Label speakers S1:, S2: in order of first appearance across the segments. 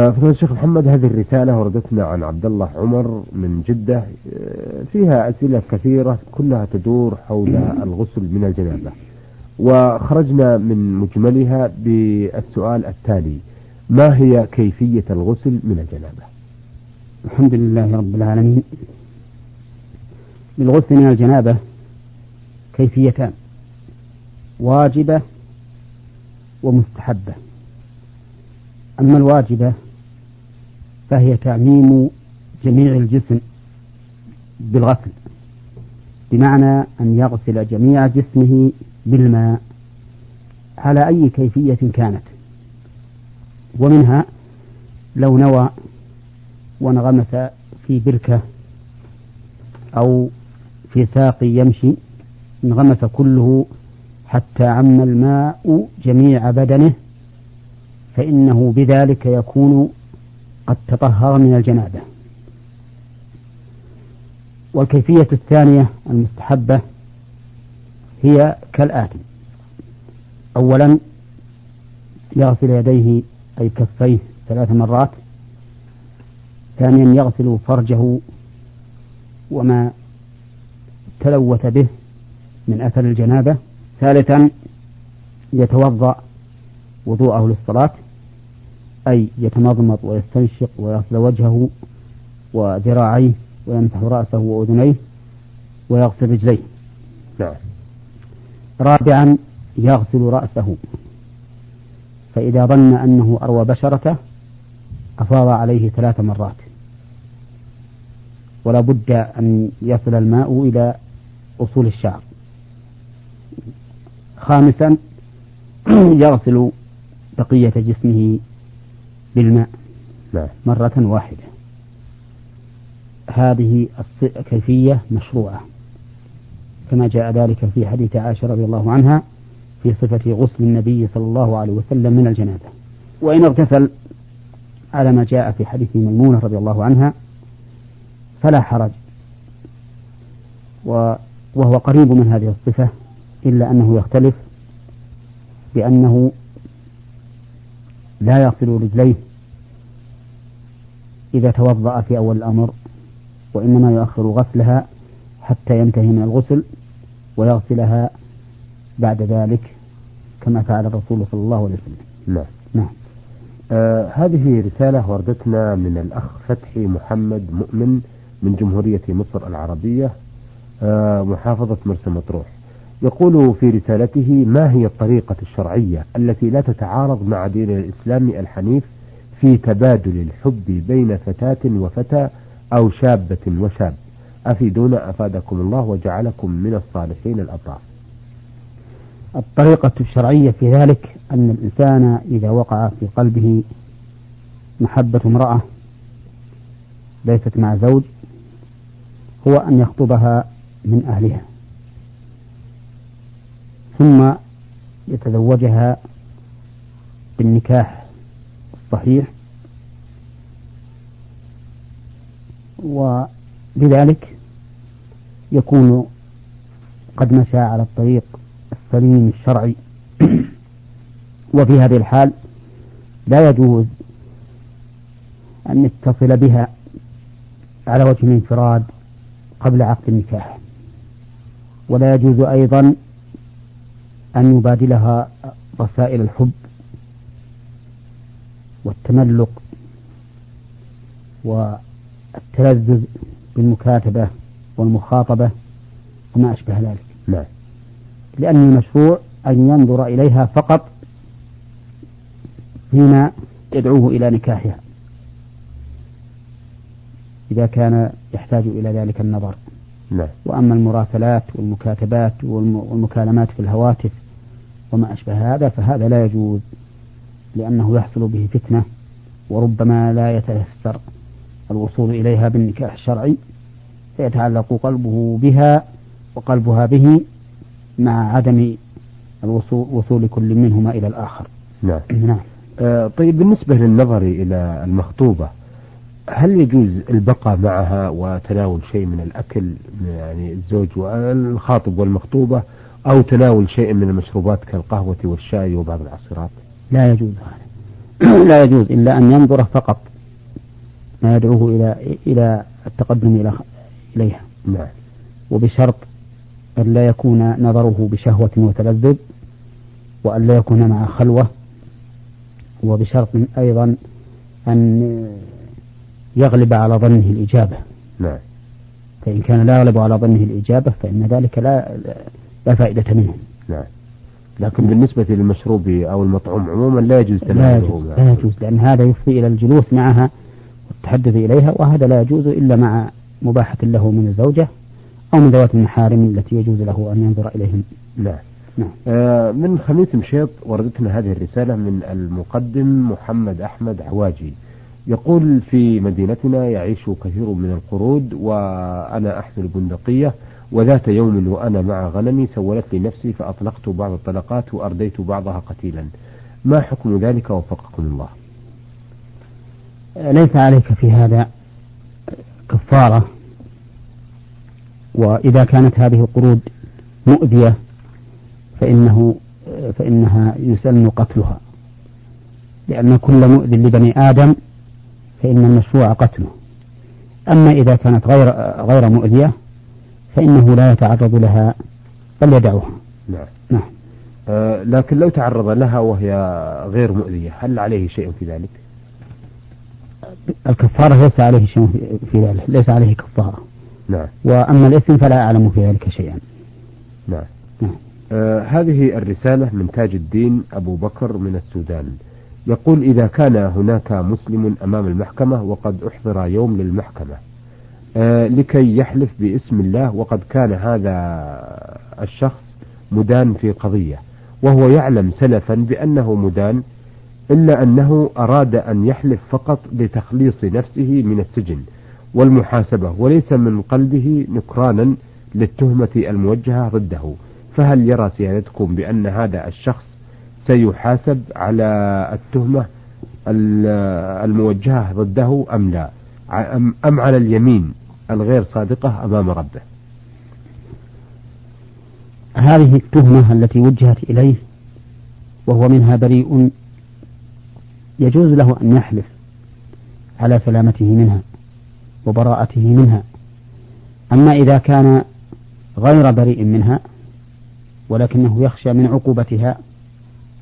S1: فضيلة الشيخ محمد هذه الرسالة وردتنا عن عبد الله عمر من جدة. فيها أسئلة كثيرة كلها تدور حول الغسل من الجنابة. وخرجنا من مجملها بالسؤال التالي ما هي كيفية الغسل من الجنابة؟
S2: الحمد لله رب العالمين. للغسل من الجنابة كيفيتان واجبة ومستحبة. أما الواجبة فهي تعميم جميع الجسم بالغسل بمعنى أن يغسل جميع جسمه بالماء على أي كيفية كانت. ومنها لو نوى وانغمس في بركة أو في ساق يمشي انغمس كله حتى عم الماء جميع بدنه فإنه بذلك يكون قد تطهر من الجنابة. والكيفية الثانية المستحبة هي كالآتي. أولا يغسل يديه أي كفيه ثلاث مرات. ثانيا يغسل فرجه وما تلوث به من أثر الجنابة. ثالثا يتوضأ وضوءه للصلاة. أي يتمضمض ويستنشق ويغسل وجهه وذراعيه ويمسح رأسه وأذنيه ويغسل رجليه.
S1: نعم.
S2: رابعا يغسل رأسه. فإذا ظن أنه أروى بشرته أفاض عليه ثلاث مرات. ولا بد أن يصل الماء إلى أصول الشعر. خامسا يغسل بقية جسمه بالماء
S1: نعم.
S2: مرة واحدة. هذه كيفية مشروعة. كما جاء ذلك في حديث عائشة رضي الله عنها في صفة غسل النبي صلى الله عليه وسلم من الجنابة وإن اغتسل على ما جاء في حديث ميمونة رضي الله عنها فلا حرج. وهو قريب من هذه الصفة إلا أنه يختلف بأنه لا يغسل رجليه إذا توضأ في أول الأمر وإنما يؤخر غسلها حتى ينتهي من الغسل ويغسلها بعد ذلك كما فعل الرسول صلى الله عليه وسلم.
S1: نعم.
S2: نعم.
S1: آه هذه رسالة وردتنا من الأخ فتحي محمد مؤمن من جمهورية مصر العربية آه محافظة مرسى مطروح. يقول في رسالته ما هي الطريقة الشرعية التي لا تتعارض مع دين الإسلام الحنيف في تبادل الحب بين فتاة وفتى أو شابة وشاب. أفيدونا أفادكم الله وجعلكم من الصالحين الأبرار.
S2: الطريقة الشرعية في ذلك أن الإنسان إذا وقع في قلبه محبة امرأة ليست مع زوج هو أن يخطبها من أهلها. ثم يتزوجها بالنكاح. الصحيح وبذلك يكون قد مشى على الطريق السليم الشرعي. وفي هذه الحال لا يجوز أن يتصل بها على وجه الانفراد قبل عقد النكاح. ولا يجوز أيضا أن يبادلها رسائل الحب والتملق والتلذذ بالمكاتبة والمخاطبة وما أشبه ذلك.
S1: نعم.
S2: لأن المشروع أن ينظر إليها فقط فيما يدعوه إلى نكاحها. إذا كان يحتاج إلى ذلك النظر.
S1: نعم.
S2: وأما المراسلات والمكاتبات والمكالمات في الهواتف وما أشبه هذا فهذا لا يجوز. لأنه يحصل به فتنة وربما لا يتيسر الوصول إليها بالنكاح الشرعي فيتعلق قلبه بها وقلبها به مع عدم الوصول وصول كل منهما إلى الآخر.
S1: نعم.
S2: نعم.
S1: آه طيب بالنسبة للنظر إلى المخطوبة هل يجوز البقاء معها وتناول شيء من الأكل يعني الزوج والخاطب والمخطوبة أو تناول شيء من المشروبات كالقهوة والشاي وبعض العصيرات؟
S2: لا يجوز هذا لا يجوز إلا أن ينظر فقط. ما يدعوه إلى إلى التقدم إلى إليها.
S1: نعم.
S2: وبشرط أن لا يكون نظره بشهوة وتلذذ وأن لا يكون مع خلوة. وبشرط أيضا أن يغلب على ظنه الإجابة.
S1: نعم.
S2: فإن كان لا يغلب على ظنه الإجابة فإن ذلك لا لا فائدة منه.
S1: نعم. لكن بالنسبة للمشروب أو المطعوم عموما لا يجوز
S2: لا يجوز, لا يجوز لأن هذا يفضي إلى الجلوس معها والتحدث إليها وهذا لا يجوز إلا مع مباحة له من الزوجة أو من ذوات المحارم التي يجوز له أن ينظر إليهم
S1: نعم.
S2: نعم.
S1: آه من خميس مشيط وردتنا هذه الرسالة من المقدم محمد أحمد عواجي. يقول في مدينتنا يعيش كثير من القرود وأنا أحمل البندقية وذات يوم وأنا مع غنمي سولت لي نفسي فأطلقت بعض الطلقات وأرديت بعضها قتيلا. ما حكم ذلك وفقكم الله؟
S2: ليس عليك في هذا كفارة وإذا كانت هذه القرود مؤذية فإنه فإنها يسن قتلها. لأن كل مؤذي لبني آدم فإن المشروع قتله. أما إذا كانت غير غير مؤذية فإنه لا يتعرض لها بل يدعوها.
S1: نعم.
S2: نعم.
S1: آه لكن لو تعرض لها وهي غير مؤذية هل عليه شيء في ذلك؟
S2: الكفارة ليس عليه شيء في ذلك ليس عليه كفارة.
S1: نعم.
S2: وأما الإثم فلا أعلم في ذلك شيئا.
S1: نعم.
S2: نعم.
S1: آه هذه الرسالة من تاج الدين أبو بكر من السودان. يقول إذا كان هناك مسلم أمام المحكمة وقد أحضر يوم للمحكمة. لكي يحلف باسم الله وقد كان هذا الشخص مدان في قضية وهو يعلم سلفا بأنه مدان إلا أنه أراد أن يحلف فقط لتخليص نفسه من السجن والمحاسبة وليس من قلبه نكرانا للتهمة الموجهة ضده. فهل يرى سيادتكم بأن هذا الشخص سيحاسب على التهمة الموجهة ضده أم لا؟ أم على اليمين؟ الغير صادقة أمام ربه.
S2: هذه التهمة التي وجهت إليه وهو منها بريء يجوز له أن يحلف على سلامته منها وبراءته منها. أما إذا كان غير بريء منها ولكنه يخشى من عقوبتها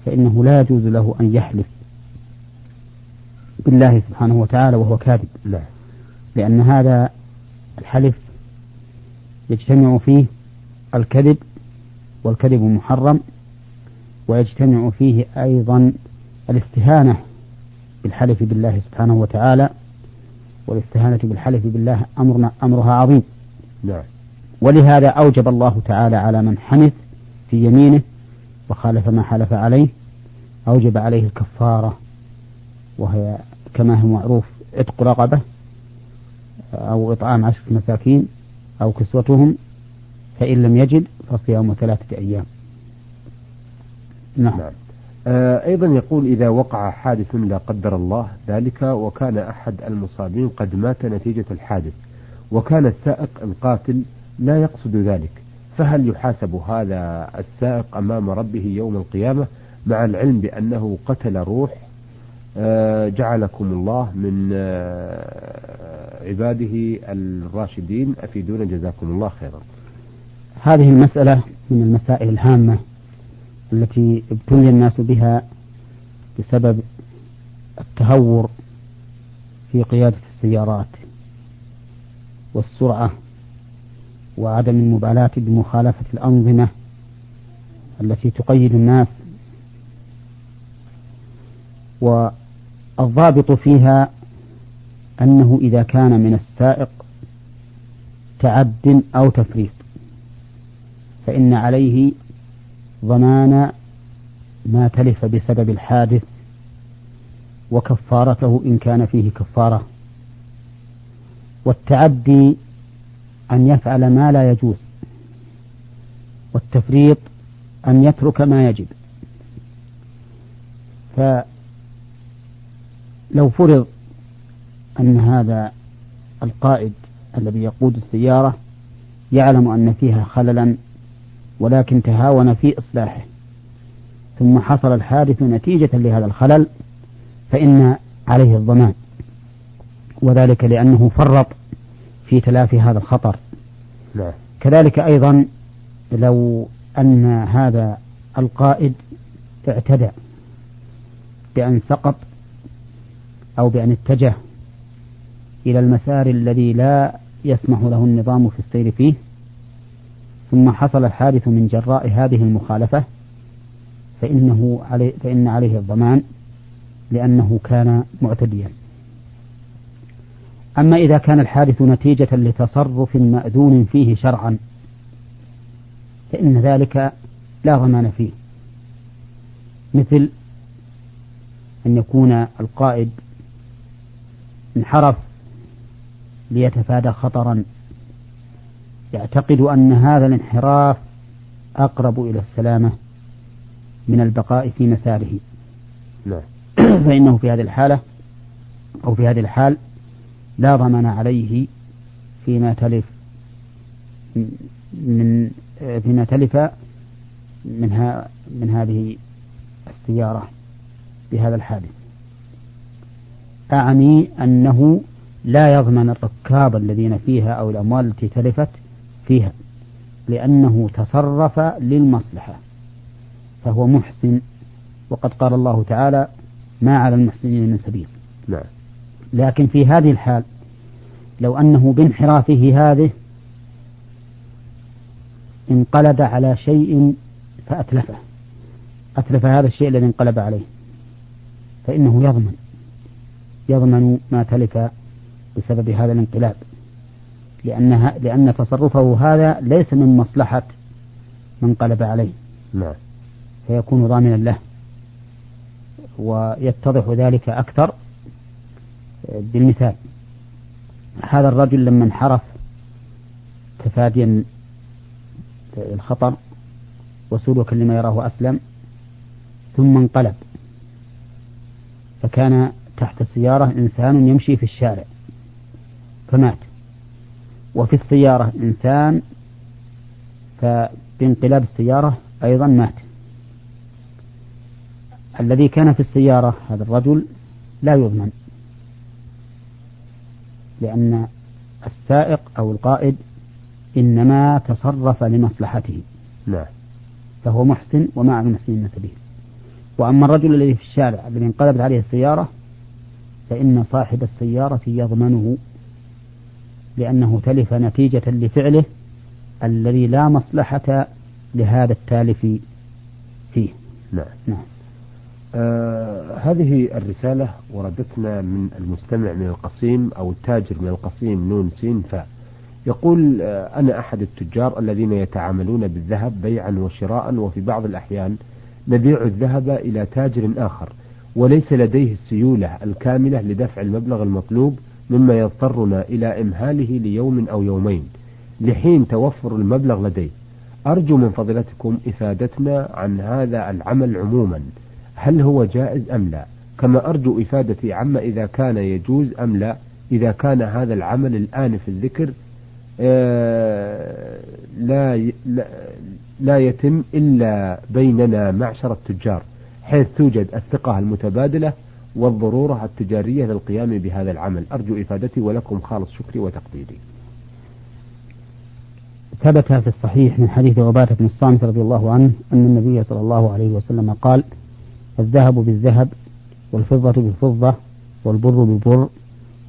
S2: فإنه لا يجوز له أن يحلف بالله سبحانه وتعالى وهو كاذب.
S1: لا.
S2: لأن هذا الحلف يجتمع فيه الكذب والكذب محرم ويجتمع فيه أيضا الاستهانة بالحلف بالله سبحانه وتعالى والاستهانة بالحلف بالله أمرنا أمرها عظيم.
S1: نعم.
S2: ولهذا أوجب الله تعالى على من حنث في يمينه وخالف ما حلف عليه أوجب عليه الكفارة وهي كما هو معروف عتق رقبة أو إطعام عشرة مساكين أو كسوتهم فإن لم يجد فصيام ثلاثة أيام.
S1: نعم, نعم. آه أيضا يقول إذا وقع حادث لا قدر الله ذلك وكان أحد المصابين قد مات نتيجة الحادث وكان السائق القاتل لا يقصد ذلك. فهل يحاسب هذا السائق أمام ربه يوم القيامة مع العلم بأنه قتل روح جعلكم الله من آه عباده الراشدين. أفيدون جزاكم الله خيرا.
S2: هذه المسألة من المسائل الهامة التي ابتلي الناس بها بسبب التهور في قيادة السيارات والسرعة وعدم المبالاة بمخالفة الأنظمة التي تقيد الناس والضابط فيها أنه إذا كان من السائق تعد أو تفريط فإن عليه ضمان ما تلف بسبب الحادث وكفارته إن كان فيه كفارة. والتعدي أن يفعل ما لا يجوز والتفريط أن يترك ما يجب. فلو فرض أن هذا القائد الذي يقود السيارة يعلم أن فيها خللا ولكن تهاون في إصلاحه ثم حصل الحادث نتيجة لهذا الخلل فإن عليه الضمان وذلك لأنه فرط في تلافي هذا الخطر
S1: نعم.
S2: كذلك أيضا لو أن هذا القائد اعتدى بأن سقط أو بأن اتجه إلى المسار الذي لا يسمح له النظام في السير فيه ثم حصل الحادث من جراء هذه المخالفة فإنه عليه فإن عليه الضمان لأنه كان معتديا. أما إذا كان الحادث نتيجة لتصرف مأذون فيه شرعا فإن ذلك لا ضمان فيه. مثل أن يكون القائد انحرف ليتفادى خطرا. يعتقد أن هذا الانحراف أقرب إلى السلامة من البقاء في مساره
S1: نعم.
S2: فإنه في هذه الحالة أو في هذه الحال لا ضمان عليه فيما تلف من فيما تلف منها من هذه السيارة بهذا الحادث أعني أنه لا يضمن الركاب الذين فيها أو الأموال التي تلفت فيها لأنه تصرف للمصلحة فهو محسن. وقد قال الله تعالى ما على المحسنين من سبيل
S1: نعم.
S2: لكن في هذه الحال لو أنه بانحرافه هذه انقلب على شيء فأتلفه أتلف هذا الشيء الذي انقلب عليه فإنه يضمن. يضمن ما تلف بسبب هذا الانقلاب. لأنها لأن تصرفه هذا ليس من مصلحة من قلب عليه.
S1: نعم.
S2: فيكون ضامنا له. ويتضح ذلك أكثر بالمثال. هذا الرجل لما انحرف تفاديا الخطر وسلوكا لما يراه أسلم ثم انقلب. فكان تحت السيارة إنسان يمشي في الشارع فمات. وفي السيارة إنسان فبانقلاب السيارة أيضا مات. الذي كان في السيارة هذا الرجل لا يضمن لأن السائق أو القائد إنما تصرف لمصلحته.
S1: نعم.
S2: فهو محسن وما على المحسنين سبيل وأما الرجل الذي في الشارع الذي انقلبت عليه السيارة فإن صاحب السيارة يضمنه لأنه تلف نتيجة لفعله الذي لا مصلحة لهذا التالف فيه.
S1: نعم.
S2: نعم.
S1: آه هذه الرسالة وردتنا من المستمع من القصيم أو التاجر من القصيم نون سين فاء يقول آه أنا أحد التجار الذين يتعاملون بالذهب بيعا وشراء وفي بعض الأحيان نبيع الذهب إلى تاجر آخر. وليس لديه السيولة الكاملة لدفع المبلغ المطلوب مما يضطرنا إلى إمهاله ليوم أو يومين لحين توفر المبلغ لديه. أرجو من فضيلتكم إفادتنا عن هذا العمل عموما. هل هو جائز أم لا؟ كما أرجو إفادتي عما إذا كان يجوز أم لا إذا كان هذا العمل الآن في الذكر آه لا لا يتم إلا بيننا معشر التجار. حيث توجد الثقة المتبادلة والضرورة التجارية للقيام بهذا العمل. أرجو إفادتي ولكم خالص شكري وتقديري.
S2: ثبت في الصحيح من حديث عبادة بن الصامت رضي الله عنه أن النبي صلى الله عليه وسلم قال الذهب بالذهب والفضة بالفضة والبر بالبر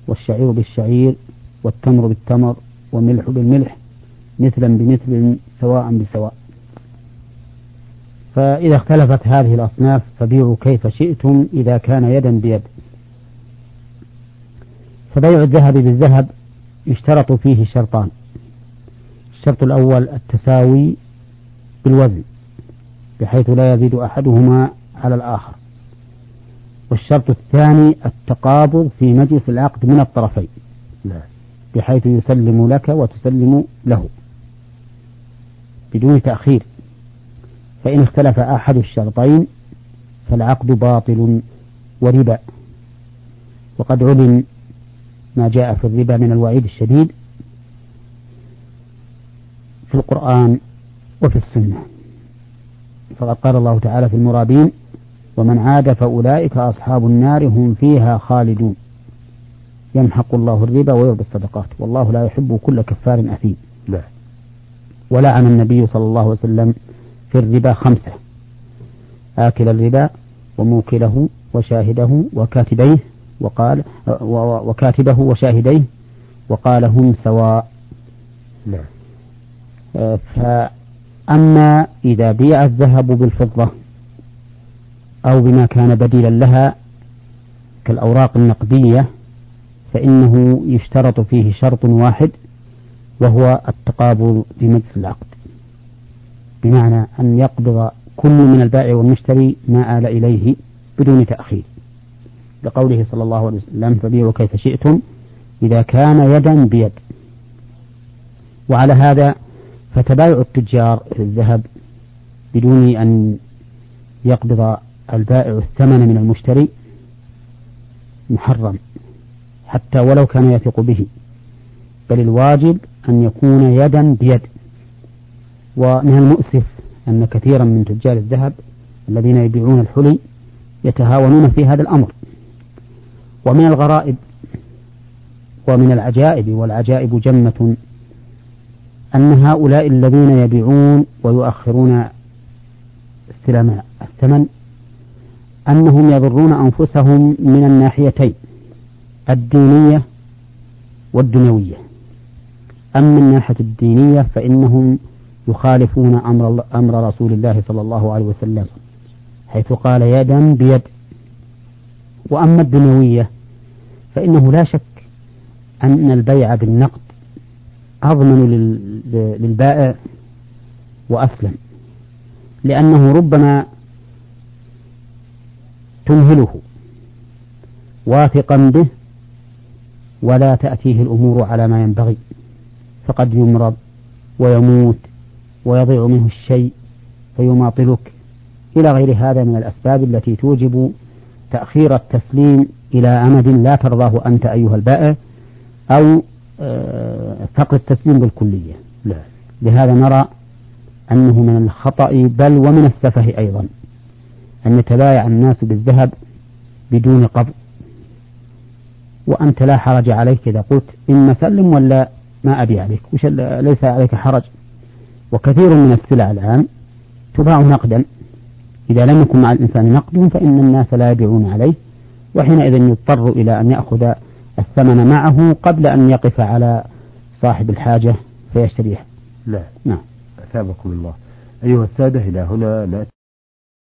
S2: والشعير بالشعير والتمر بالتمر والملح بالملح مثلا بمثل سواء بسواء. فإذا اختلفت هذه الأصناف فبيعوا كيف شئتم إذا كان يدا بيد. فبيع الذهب بالذهب يشترط فيه شرطان الشرط الأول التساوي بالوزن بحيث لا يزيد أحدهما على الآخر. والشرط الثاني التقابض في مجلس العقد من الطرفين. بحيث يسلم لك وتسلم له بدون تأخير. فإن اختلف أحد الشرطين فالعقد باطل وربا. وقد علم ما جاء في الربا من الوعيد الشديد في القرآن وفي السنة. فقد قال الله تعالى في المرابين ومن عاد فأولئك أصحاب النار هم فيها خالدون. يمحق الله الربا ويربي الصدقات. والله لا يحب كل كفار أثيم. ولعن النبي صلى الله عليه وسلم في الربا خمسة. آكل الربا وموكله وشاهده وكاتبيه وقال وكاتبه وشاهديه وقال هم سواء.
S1: نعم.
S2: فأما إذا بيع الذهب بالفضة أو بما كان بديلا لها كالأوراق النقدية فإنه يشترط فيه شرط واحد وهو التقابض في مجلس العقد. بمعنى أن يقبض كل من البائع والمشتري ما آل إليه بدون تأخير. لقوله صلى الله عليه وسلم فبيعوا كيف شئتم إذا كان يدا بيد. وعلى هذا فتبايع التجار في الذهب بدون أن يقبض البائع الثمن من المشتري محرم حتى ولو كان يثق به. بل الواجب أن يكون يدا بيد. ومن المؤسف أن كثيرا من تجار الذهب الذين يبيعون الحلي يتهاونون في هذا الأمر. ومن الغرائب ومن العجائب والعجائب جمة أن هؤلاء الذين يبيعون ويؤخرون استلام الثمن أنهم يضرون أنفسهم من الناحيتين الدينية والدنيوية. أما الناحية الدينية فإنهم يخالفون أمر, أمر رسول الله صلى الله عليه وسلم حيث قال يدا بيد. وأما الدنيوية فإنه لا شك أن البيع بالنقد أضمن للبائع وأسلم لأنه ربما تمهله واثقا به ولا تأتيه الأمور على ما ينبغي فقد يمرض ويموت ويضيع منه الشيء فيماطلك. إلى غير هذا من الأسباب التي توجب تأخير التسليم إلى أمد لا ترضاه أنت أيها البائع أو آه، فقد التسليم بالكلية. لا. لهذا نرى أنه من الخطأ بل ومن السفه أيضا أن يتبايع الناس بالذهب بدون قبض. وأنت لا حرج عليك إذا قلت إما سلم ولا ما أبي عليك وش ليس عليك حرج. وكثير من السلع الآن تباع نقدا. إذا لم يكن مع الإنسان نقد فإن الناس لا يبيعون عليه وحينئذ يضطر إلى أن يأخذ الثمن معه قبل أن يقف على صاحب الحاجة فيشتريه
S1: نعم نعم. أثابكم الله. أيها السادة إلى هنا نأتي.